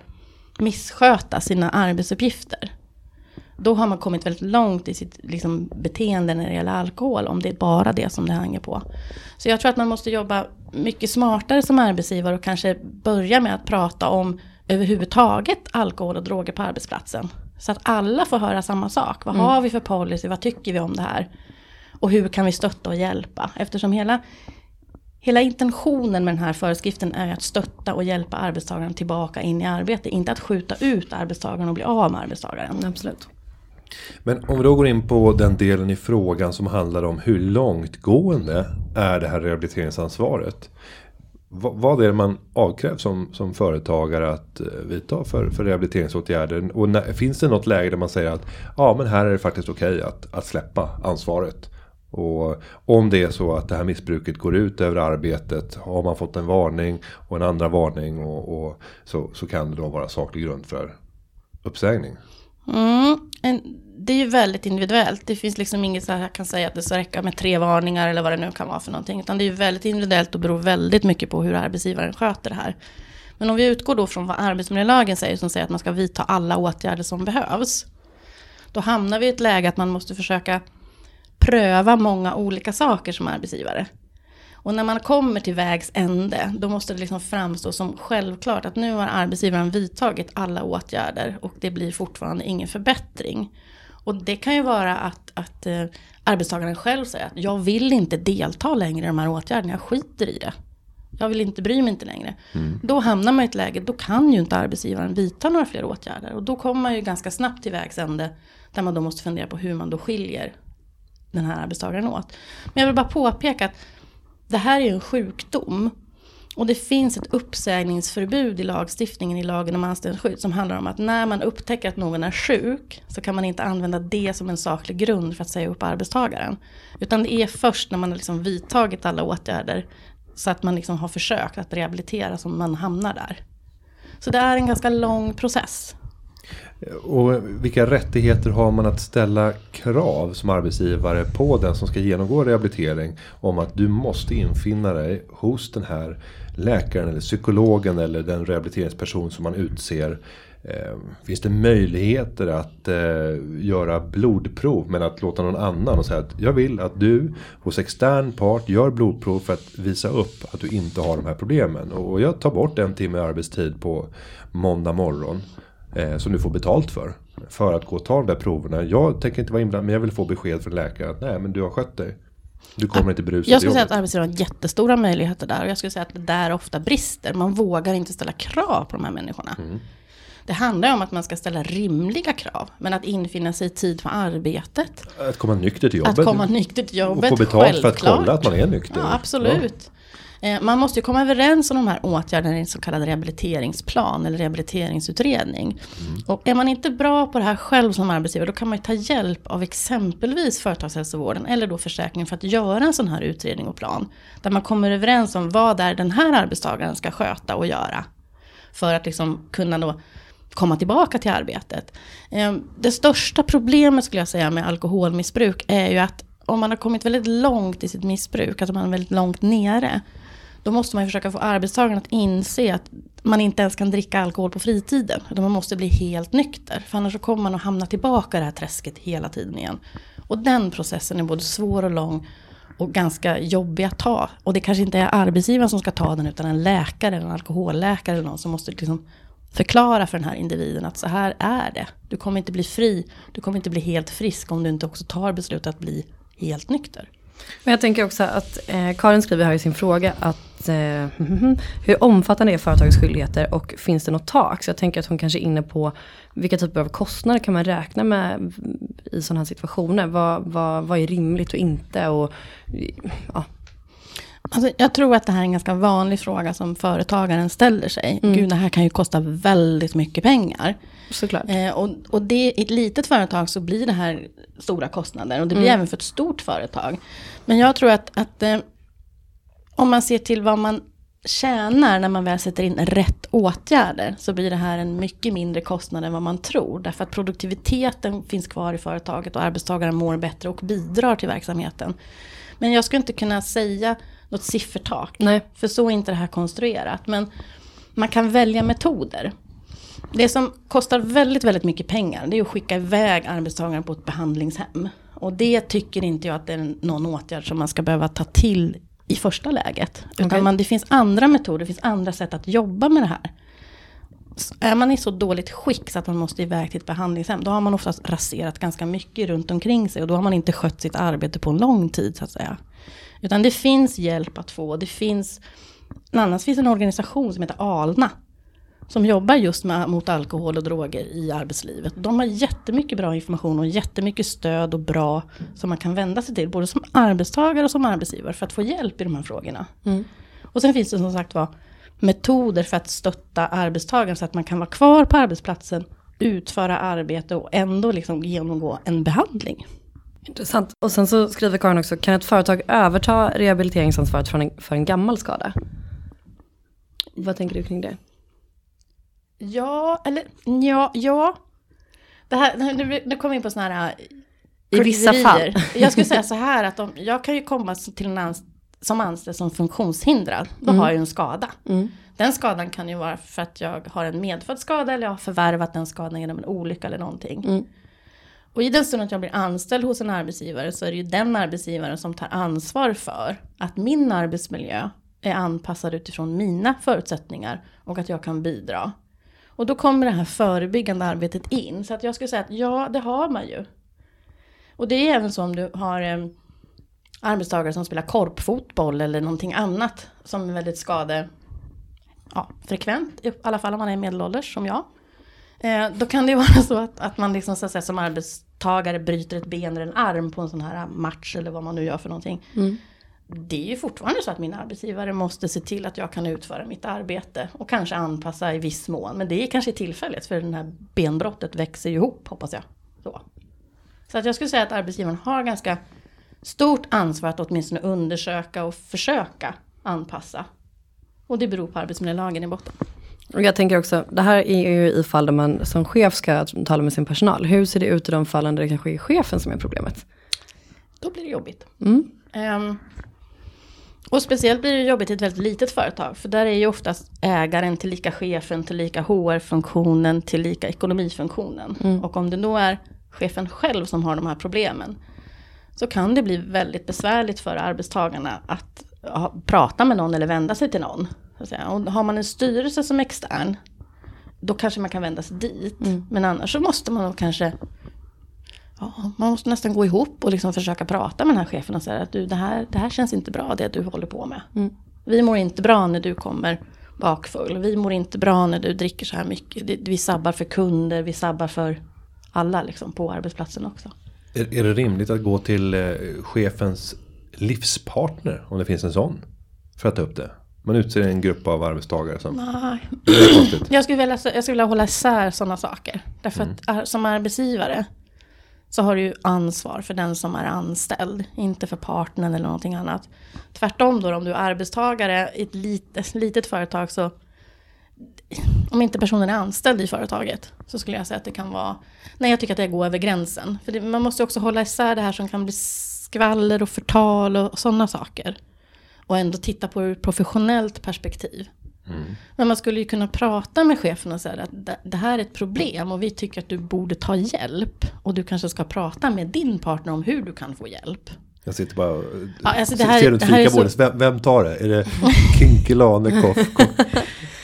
missköta sina arbetsuppgifter. Då har man kommit väldigt långt i sitt liksom, beteende när det gäller alkohol, om det är bara det som det hänger på. Så jag tror att man måste jobba mycket smartare som arbetsgivare och kanske börja med att prata om överhuvudtaget alkohol och droger på arbetsplatsen. Så att alla får höra samma sak. Vad mm. har vi för policy? Vad tycker vi om det här? Och hur kan vi stötta och hjälpa? Eftersom hela Hela intentionen med den här föreskriften är att stötta och hjälpa arbetstagaren tillbaka in i arbete. Inte att skjuta ut arbetstagaren och bli av med arbetstagaren. Absolut. Men om vi då går in på den delen i frågan som handlar om hur långtgående är det här rehabiliteringsansvaret. Vad är det man avkrävs som, som företagare att eh, vidta för, för rehabiliteringsåtgärder? Och när, finns det något läge där man säger att ja men här är det faktiskt okej okay att, att släppa ansvaret? Och om det är så att det här missbruket går ut över arbetet. Har man fått en varning och en andra varning. Och, och så, så kan det då vara saklig grund för uppsägning. Mm, en, det är ju väldigt individuellt. Det finns liksom inget så här jag kan säga att det ska räcka med tre varningar eller vad det nu kan vara för någonting. Utan det är ju väldigt individuellt och beror väldigt mycket på hur arbetsgivaren sköter det här. Men om vi utgår då från vad arbetsmiljölagen säger som säger att man ska vidta alla åtgärder som behövs. Då hamnar vi i ett läge att man måste försöka pröva många olika saker som arbetsgivare. Och när man kommer till vägs ände, då måste det liksom framstå som självklart att nu har arbetsgivaren vidtagit alla åtgärder och det blir fortfarande ingen förbättring. Och det kan ju vara att, att eh, arbetstagaren själv säger att jag vill inte delta längre i de här åtgärderna, jag skiter i det. Jag vill inte bry mig inte längre. Mm. Då hamnar man i ett läge, då kan ju inte arbetsgivaren vidta några fler åtgärder. Och då kommer man ju ganska snabbt till vägs ände, där man då måste fundera på hur man då skiljer den här arbetstagaren åt. Men jag vill bara påpeka att det här är ju en sjukdom. Och det finns ett uppsägningsförbud i lagstiftningen i lagen om anställningsskydd som handlar om att när man upptäcker att någon är sjuk så kan man inte använda det som en saklig grund för att säga upp arbetstagaren. Utan det är först när man har liksom vidtagit alla åtgärder så att man liksom har försökt att rehabilitera som man hamnar där. Så det är en ganska lång process. Och vilka rättigheter har man att ställa krav som arbetsgivare på den som ska genomgå rehabilitering om att du måste infinna dig hos den här läkaren eller psykologen eller den rehabiliteringsperson som man utser. Eh, finns det möjligheter att eh, göra blodprov men att låta någon annan och säga att jag vill att du hos extern part gör blodprov för att visa upp att du inte har de här problemen. Och jag tar bort en timme arbetstid på måndag morgon eh, som du får betalt för. För att gå och ta de där proverna. Jag tänker inte vara inblandad men jag vill få besked från läkaren att nej men du har skött dig. Du kommer inte berusad Jag skulle säga att arbetsgivaren har jättestora möjligheter där. Och jag skulle säga att det där ofta brister. Man vågar inte ställa krav på de här människorna. Mm. Det handlar om att man ska ställa rimliga krav. Men att infinna sig i tid för arbetet. Att komma nykter till jobbet. Att komma nykter till jobbet, Och få betalt självklart. för att kolla att man är nykter. Ja, absolut. Ja. Eh, man måste ju komma överens om de här åtgärderna i en så kallad rehabiliteringsplan eller rehabiliteringsutredning. Mm. Och är man inte bra på det här själv som arbetsgivare då kan man ju ta hjälp av exempelvis företagshälsovården eller då försäkringen för att göra en sån här utredning och plan. Där man kommer överens om vad är den här arbetstagaren ska sköta och göra. För att liksom kunna då komma tillbaka till arbetet. Ehm, det största problemet skulle jag säga med alkoholmissbruk är ju att om man har kommit väldigt långt i sitt missbruk, alltså man är väldigt långt nere, då måste man försöka få arbetstagaren att inse att man inte ens kan dricka alkohol på fritiden. Utan man måste bli helt nykter. För annars så kommer man att hamna tillbaka i det här träsket hela tiden igen. Och den processen är både svår och lång och ganska jobbig att ta. Och det kanske inte är arbetsgivaren som ska ta den utan en läkare, en alkoholläkare eller någon som måste liksom förklara för den här individen att så här är det. Du kommer inte bli fri, du kommer inte bli helt frisk om du inte också tar beslutet att bli helt nykter. Men jag tänker också att eh, Karin skriver här i sin fråga att eh, hur omfattande är företagets skyldigheter och finns det något tak? Så jag tänker att hon kanske är inne på vilka typer av kostnader kan man räkna med i sådana här situationer? Vad, vad, vad är rimligt och inte? Och, ja, Alltså, jag tror att det här är en ganska vanlig fråga som företagaren ställer sig. Mm. Gud, det här kan ju kosta väldigt mycket pengar. Såklart. Eh, och, och det, i ett litet företag så blir det här stora kostnader. Och det blir mm. även för ett stort företag. Men jag tror att, att eh, om man ser till vad man tjänar när man väl sätter in rätt åtgärder så blir det här en mycket mindre kostnad än vad man tror. Därför att produktiviteten finns kvar i företaget och arbetstagaren mår bättre och bidrar till verksamheten. Men jag skulle inte kunna säga något siffertak. Nej. För så är inte det här konstruerat. Men man kan välja metoder. Det som kostar väldigt, väldigt mycket pengar det är att skicka iväg arbetstagaren på ett behandlingshem. Och det tycker inte jag att det är någon åtgärd som man ska behöva ta till i första läget. Utan okay. man, det finns andra metoder, det finns andra sätt att jobba med det här. är man i så dåligt skick så att man måste iväg till ett behandlingshem, då har man oftast raserat ganska mycket runt omkring sig. Och då har man inte skött sitt arbete på en lång tid så att säga. Utan det finns hjälp att få. Det finns, annars finns en organisation som heter ALNA. Som jobbar just med, mot alkohol och droger i arbetslivet. De har jättemycket bra information och jättemycket stöd och bra som man kan vända sig till. Både som arbetstagare och som arbetsgivare för att få hjälp i de här frågorna. Mm. Och sen finns det som sagt var metoder för att stötta arbetstagaren så att man kan vara kvar på arbetsplatsen, utföra arbete och ändå liksom genomgå en behandling. Intressant. Och sen så skriver Karin också, kan ett företag överta rehabiliteringsansvaret för en, för en gammal skada? Vad tänker du kring det? Ja, eller ja, ja. Det här, nu, nu kommer vi in på sådana här I vissa fall. Jag skulle säga så här att om, jag kan ju komma till en ans som anställd som funktionshindrad. Då mm. har jag ju en skada. Mm. Den skadan kan ju vara för att jag har en medfödd skada eller jag har förvärvat den skadan genom en olycka eller någonting. Mm. Och i den stund att jag blir anställd hos en arbetsgivare så är det ju den arbetsgivaren som tar ansvar för att min arbetsmiljö är anpassad utifrån mina förutsättningar och att jag kan bidra. Och då kommer det här förebyggande arbetet in. Så att jag skulle säga att ja, det har man ju. Och det är även så om du har eh, arbetstagare som spelar korpfotboll eller någonting annat som är väldigt skade ja, frekvent, i alla fall om man är medelålders som jag. Eh, då kan det ju <laughs> vara så att, att man liksom, så att säga, som arbetstagare bryter ett ben eller en arm på en sån här match eller vad man nu gör för någonting. Mm. Det är ju fortfarande så att min arbetsgivare måste se till att jag kan utföra mitt arbete och kanske anpassa i viss mån. Men det är kanske tillfälligt för det här benbrottet växer ihop hoppas jag. Så. så att jag skulle säga att arbetsgivaren har ganska stort ansvar att åtminstone undersöka och försöka anpassa. Och det beror på arbetsmiljölagen i botten. Och jag tänker också, det här är ju i fall där man som chef ska tala med sin personal. Hur ser det ut i de fallen där det kanske är chefen som är problemet? Då blir det jobbigt. Mm. Ehm, och speciellt blir det jobbigt i ett väldigt litet företag. För där är ju oftast ägaren till lika chefen, till lika HR-funktionen, till lika ekonomifunktionen. Och om det då är chefen själv som har de här problemen. Så kan det bli väldigt besvärligt för arbetstagarna att prata med någon eller vända sig till någon. Och har man en styrelse som extern. Då kanske man kan vända sig dit. Men annars så måste man nog kanske Ja, man måste nästan gå ihop och liksom försöka prata med den här chefen och säga att du, det, här, det här känns inte bra det du håller på med. Vi mår inte bra när du kommer bakfull. Vi mår inte bra när du dricker så här mycket. Vi sabbar för kunder, vi sabbar för alla liksom på arbetsplatsen också. Är, är det rimligt att gå till eh, chefens livspartner om det finns en sån? För att ta upp det. Man utser en grupp av arbetstagare som... Nej. Jag skulle vilja, jag skulle vilja hålla isär sådana saker. Därför att ar- som arbetsgivare så har du ju ansvar för den som är anställd, inte för partnern eller någonting annat. Tvärtom då, om du är arbetstagare i ett litet, litet företag så om inte personen är anställd i företaget så skulle jag säga att det kan vara, nej jag tycker att det går över gränsen. För det, man måste ju också hålla isär det här som kan bli skvaller och förtal och sådana saker. Och ändå titta på det ur ett professionellt perspektiv. Men man skulle ju kunna prata med chefen och säga att det- det här är ett problem och vi tycker att du borde ta hjälp. Och du kanske ska prata med din partner om hur du kan få hjälp. Jag sitter bara och Ja, alltså det här- ser runt det här fikabordet. Vem, vem tar det? Är det Kinky Lanekoff? <laughs> Koff?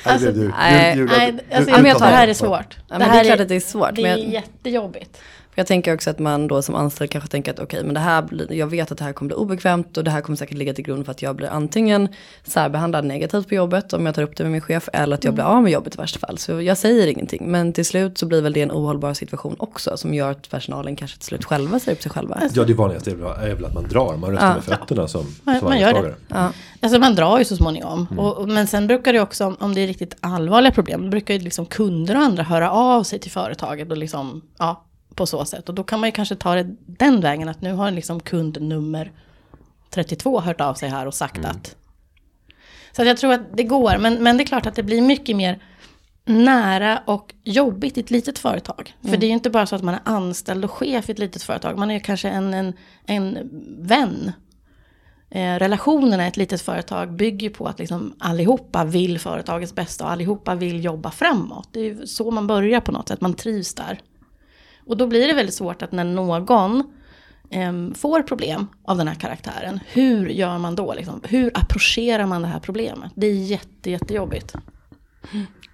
Nej, det är du. nej, alltså, du- men jag det tar här det. är svårt. Ja, men det det här är klart att det är svårt, Det men är jag- jättejobbigt. För jag tänker också att man då som anställd kanske tänker att okej, men det här blir, jag vet att det här kommer bli obekvämt och det här kommer säkert ligga till grund för att jag blir antingen särbehandlad negativt på jobbet om jag tar upp det med min chef eller att jag blir av med jobbet i värsta fall. Så jag säger ingenting, men till slut så blir väl det en ohållbar situation också som gör att personalen kanske till slut själva säger upp sig själva. Ja, det vanligaste är väl- att man drar. Man röstar med fötterna som, Man- som man gör det. Ja. Alltså man drar ju så småningom. Mm. Och, men sen brukar det också, om- det är riktigt allvarliga problem, brukar ju liksom kunder och andra höra av sig till företaget och liksom, ja, på så sätt. Och då kan man ju kanske ta det den vägen att nu har liksom kund nummer 32 hört av sig här och sagt Mm. att. Så att jag tror att det går, men, men det är klart att det blir mycket mer nära och jobbigt i ett litet företag. För det är ju inte bara så att man är anställd och chef i ett litet företag, man är ju kanske en, en, en vän Eh, relationerna i ett litet företag bygger på att liksom allihopa vill företagets bästa och allihopa vill jobba framåt. Det är ju så man börjar på något sätt, man trivs där. Och då blir det väldigt svårt att när någon em, får problem av den här karaktären, hur gör man då? Liksom? Hur approcherar man det här problemet? Det är jätte, jättejobbigt.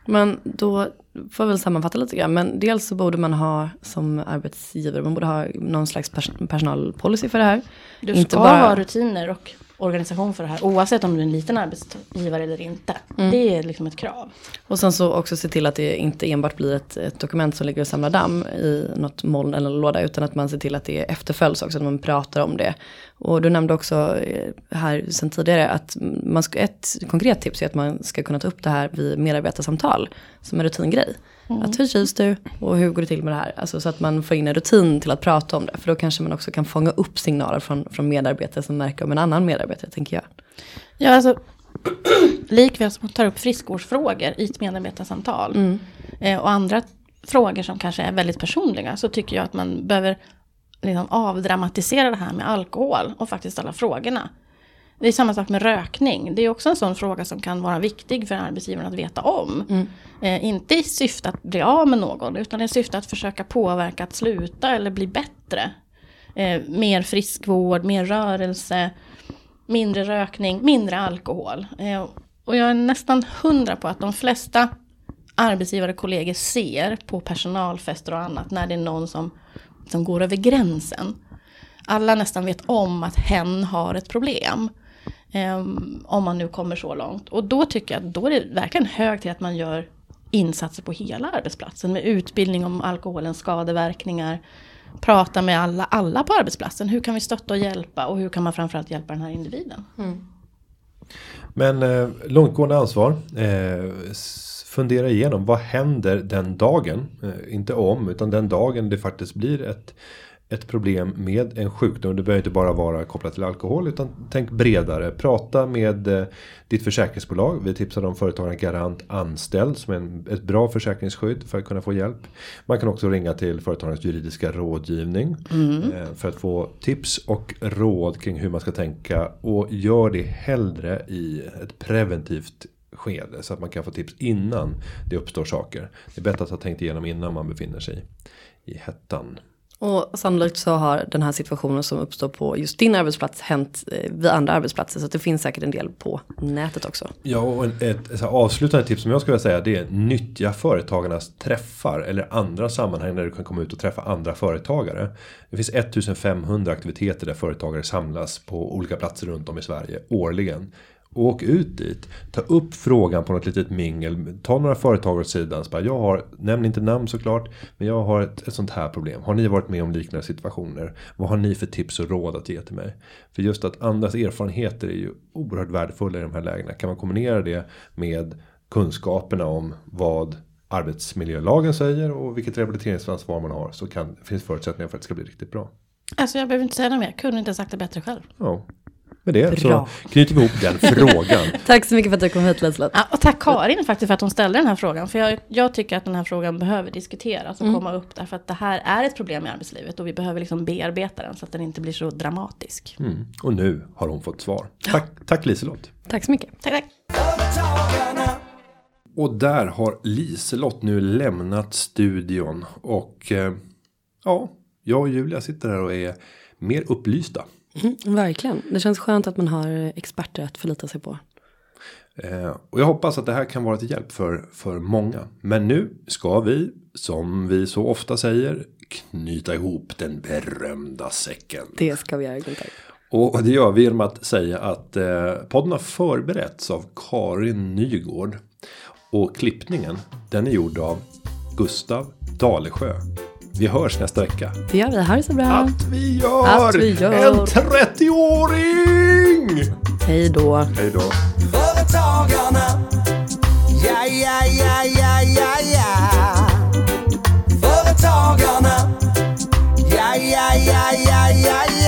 Men då får jag väl sammanfatta lite grann. Men dels så borde man ha som arbetsgivare, man borde ha någon slags pers- personalpolicy för det här. Du Inte ska bara- ha rutiner och organisation för det här, oavsett om du är en liten arbetsgivare eller inte. Det är liksom ett krav. Och sen så också se till att det inte enbart blir ett, ett dokument som ligger och samlar damm i något moln eller låda. Utan att man ser till att det efterföljs också, att man pratar om det. Och du nämnde också eh, här sen tidigare att man ska, ett konkret tips är att man ska kunna ta upp det här vid medarbetarsamtal. Som en rutingrej. Att hur trivs du och hur går det till med det här? Alltså så att man får in en rutin till att prata om det. För då kanske man också kan fånga upp signaler från, från medarbetare som märker om en annan medarbetare, tänker jag. Ja, alltså <clears throat> likväl som man tar upp friskvårdsfrågor i ett medarbetarsamtal eh, och andra frågor som kanske är väldigt personliga så tycker jag att man behöver liksom avdramatisera det här med alkohol och faktiskt ställa frågorna. Det är samma sak med rökning. Det är också en sån fråga som kan vara viktig för arbetsgivaren att veta om. Eh, inte i syfte att bli av med någon utan i syfte att försöka påverka att sluta eller bli bättre. Eh, mer friskvård, mer rörelse, mindre rökning, mindre alkohol. Eh, och jag är nästan hundra på att de flesta arbetsgivare och kollegor ser på personalfester och annat när det är någon som, som går över gränsen. Alla nästan vet om att hen har ett problem. Eh, om man nu kommer så långt. Och då tycker jag att då är det verkligen hög tid att man gör insatser på hela arbetsplatsen med utbildning om alkoholens skadeverkningar. Prata med alla, alla på arbetsplatsen. Hur kan vi stötta och hjälpa och hur kan man framförallt hjälpa den här individen? Men eh, långtgående ansvar. Eh, fundera igenom vad händer den dagen. Eh, inte om utan den dagen det faktiskt blir ett, ett problem med en sjukdom. Det behöver inte bara vara kopplat till alkohol utan tänk bredare. Prata med eh, ditt försäkringsbolag. Vi tipsar om företagaren Garant Anställd som är en, ett bra försäkringsskydd för att kunna få hjälp. Man kan också ringa till företagarens juridiska rådgivning eh, för att få tips och råd kring hur man ska tänka och gör det hellre i ett preventivt skede så att man kan få tips innan det uppstår saker. Det är bättre att ha tänkt igenom innan man befinner sig i hettan. Och sannolikt så har den här situationen som uppstår på just din arbetsplats hänt eh, vid andra arbetsplatser. Så det finns säkert en del på nätet också. Ja, och ett, ett avslutande tips som jag skulle vilja säga det är nyttja företagarnas träffar eller andra sammanhang där du kan komma ut och träffa andra företagare. Det finns 1500 aktiviteter där företagare samlas på olika platser runt om i Sverige årligen. Åk ut dit. Ta upp frågan på något litet mingel. Ta några företag åt sidan. Bara, jag har, nämn inte namn såklart. Men jag har ett, ett sånt här problem. Har ni varit med om liknande situationer? Vad har ni för tips och råd att ge till mig? För just att andras erfarenheter är ju oerhört värdefulla i de här lägena. Kan man kombinera det med kunskaperna om vad arbetsmiljölagen säger och vilket rehabiliteringsansvar man har så kan, finns förutsättningar för att det ska bli riktigt bra. Alltså jag behöver inte säga något mer. Kunde inte ha sagt det bättre själv. Ja. Med det Bra. så knyter vi ihop den frågan. <laughs> Tack så mycket för att du kom hit Liselott. Ja, och tack Karin faktiskt för att hon ställde den här frågan. För jag, jag tycker att den här frågan behöver diskuteras och komma upp. Därför att det här är ett problem i arbetslivet. Och vi behöver liksom bearbeta den så att den inte blir så dramatisk. Mm. Och nu har hon fått svar. Tack, tack Liselott. Tack så mycket. Tack, tack. Och där har Liselott nu lämnat studion. Och eh, ja, jag och Julia sitter här och är mer upplysta. Mm, verkligen. Det känns skönt att man har experter att förlita sig på. Eh, och jag hoppas att det här kan vara till hjälp för, för många. Men nu ska vi, som vi så ofta säger, knyta ihop den berömda säcken. Det ska vi göra Gunther. Och det gör vi genom att säga att eh, podden har förberetts av Karin Nygård. Och klippningen, den är gjord av Gustav Dalesjö. Vi hörs nästa vecka. Det gör vi. Ha det så bra. Att vi gör, Att vi gör. en 30-åring! Hej då. Hej då. Företagarna. Ja, ja, ja, ja, ja, ja. Företagarna. Ja, ja, ja, ja, ja, ja.